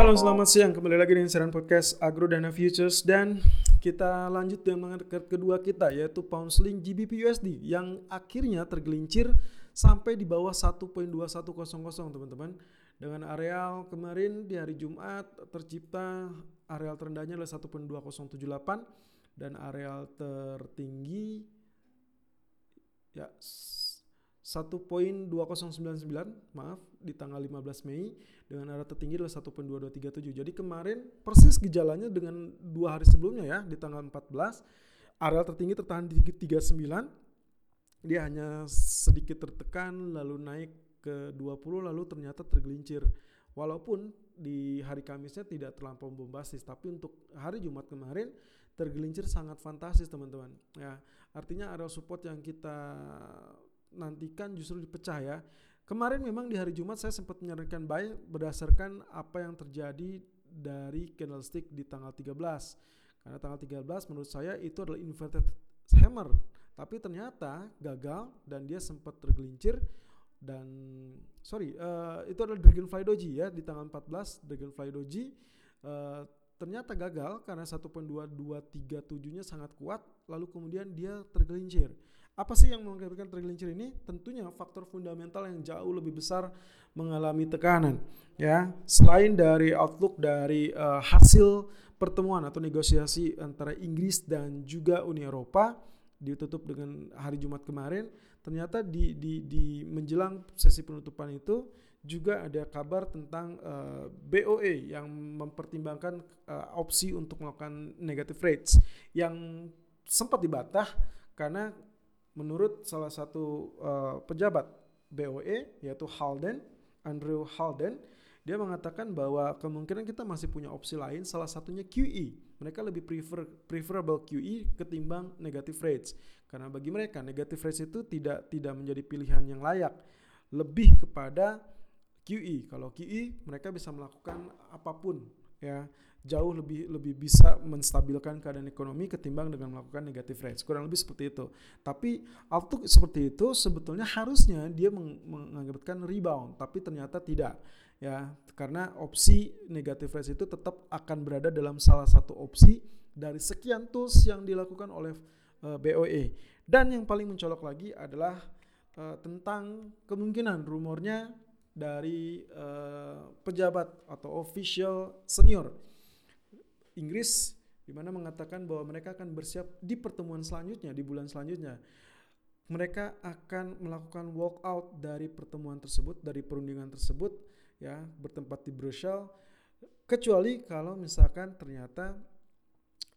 Halo selamat siang. Kembali lagi dengan siaran podcast Agro Dana Futures. Dan kita lanjut dengan market kedua kita yaitu pound sterling GBP USD yang akhirnya tergelincir sampai di bawah 1.2100 teman-teman. Dengan areal kemarin di hari Jumat tercipta areal terendahnya adalah 1.2078 dan areal tertinggi ya 1.2099 maaf di tanggal 15 Mei dengan arah tertinggi adalah 1.2237. Jadi kemarin persis gejalanya dengan dua hari sebelumnya ya di tanggal 14 area tertinggi tertahan di 39 dia hanya sedikit tertekan lalu naik ke 20 lalu ternyata tergelincir. Walaupun di hari Kamisnya tidak terlampau bombastis tapi untuk hari Jumat kemarin tergelincir sangat fantastis teman-teman. Ya, artinya area support yang kita nantikan justru dipecah ya. Kemarin memang di hari Jumat saya sempat menyarankan buy berdasarkan apa yang terjadi dari candlestick di tanggal 13. Karena tanggal 13 menurut saya itu adalah inverted hammer. Tapi ternyata gagal dan dia sempat tergelincir dan sorry uh, itu adalah Dragonfly Doji ya di tanggal 14 Dragonfly Doji uh, ternyata gagal karena 1.2237 nya sangat kuat lalu kemudian dia tergelincir. Apa sih yang mengakibatkan tergelincir ini? Tentunya faktor fundamental yang jauh lebih besar mengalami tekanan. Ya, selain dari outlook dari uh, hasil pertemuan atau negosiasi antara Inggris dan juga Uni Eropa ditutup dengan hari Jumat kemarin, ternyata di, di, di menjelang sesi penutupan itu juga ada kabar tentang uh, eh, BOE yang mempertimbangkan uh, opsi untuk melakukan negative rates yang sempat dibatah karena menurut salah satu uh, pejabat BOE yaitu Halden, Andrew Halden, dia mengatakan bahwa kemungkinan kita masih punya opsi lain salah satunya QE. Mereka lebih prefer preferable QE ketimbang negative rates. Karena bagi mereka negative rates itu tidak tidak menjadi pilihan yang layak. Lebih kepada QE. Kalau QE mereka bisa melakukan apa pun ya jauh lebih lebih bisa menstabilkan keadaan ekonomi ketimbang dengan melakukan negative rates. Kurang lebih seperti itu. Tapi outlook seperti itu sebetulnya harusnya dia meng mengakibatkan rebound tapi ternyata tidak ya. Karena opsi negative rates itu tetap akan berada dalam salah satu opsi dari sekian tools yang dilakukan oleh eh, BOE dan yang paling mencolok lagi adalah uh, tentang kemungkinan rumornya dari uh, pejabat atau official senior Inggris di mana mengatakan bahwa mereka akan bersiap di pertemuan selanjutnya di bulan selanjutnya. Mereka akan melakukan walk out dari pertemuan tersebut, dari perundingan tersebut ya, bertempat di Brussels kecuali kalau misalkan ternyata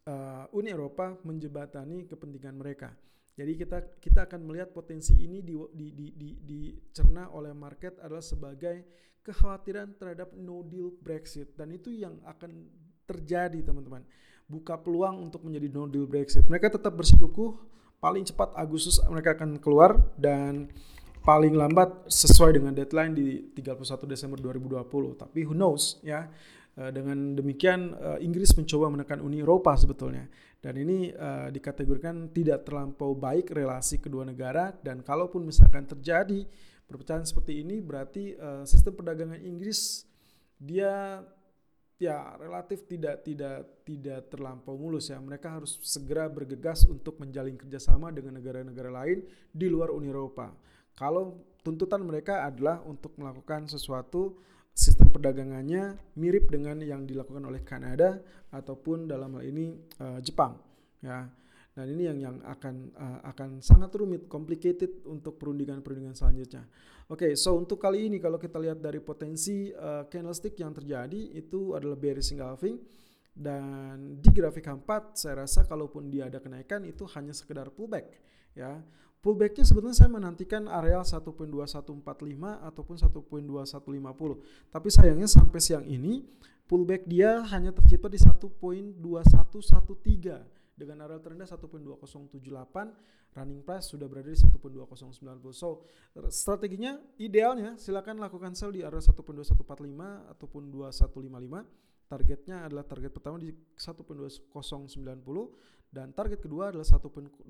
uh, Uni Eropa menjebatani kepentingan mereka. Jadi kita kita akan melihat potensi ini di, di, di, di, dicerna oleh market adalah sebagai kekhawatiran terhadap no deal Brexit dan itu yang akan terjadi teman-teman. Buka peluang untuk menjadi no deal Brexit. Mereka tetap bersikukuh paling cepat Agustus mereka akan keluar dan paling lambat sesuai dengan deadline di 31 Desember 2020. Tapi who knows ya. Eh, dengan demikian eh, Inggris mencoba menekan Uni Eropa sebetulnya dan ini uh, dikategorikan tidak terlampau baik relasi kedua negara dan kalaupun misalkan terjadi perpecahan seperti ini berarti sistem perdagangan Inggris dia ya relatif tidak tidak tidak terlampau mulus ya. Mereka harus segera bergegas untuk menjalin kerjasama dengan negara-negara lain di luar Uni Eropa. Kalau tuntutan mereka adalah untuk melakukan sesuatu sistem perdagangannya mirip dengan yang dilakukan oleh Kanada ataupun dalam hal ini uh, Jepang ya dan ini yang yang akan uh, akan sangat rumit, complicated untuk perundingan-perundingan selanjutnya. Oke, okay, so untuk kali ini kalau kita lihat dari potensi uh, candlestick yang terjadi itu adalah bearish engulfing dan di grafik 4 saya rasa kalaupun dia ada kenaikan itu hanya sekedar pullback ya. Pullbacknya sebetulnya saya menantikan area 1.2145 ataupun 1.2150. Tapi sayangnya sampai siang ini pullback dia hanya tercipta di 1.2113 dengan area terendah 1.2078 running price sudah berada di 1.2090 so strateginya idealnya silakan lakukan sell di area 1.2145 ataupun 2155 targetnya adalah target pertama di 1.2090 dan target kedua adalah 1.2045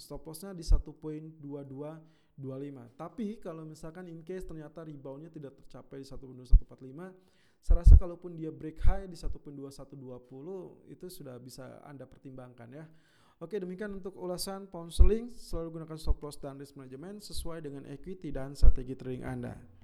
stop lossnya di 1.2225 25. Tapi kalau misalkan in case ternyata reboundnya tidak tercapai di 1.2145, saya rasa kalaupun dia break high di 1.2120 itu sudah bisa Anda pertimbangkan ya. Oke, demikian untuk ulasan pound sterling. Selalu gunakan stop loss dan risk management sesuai dengan equity dan strategi trading Anda.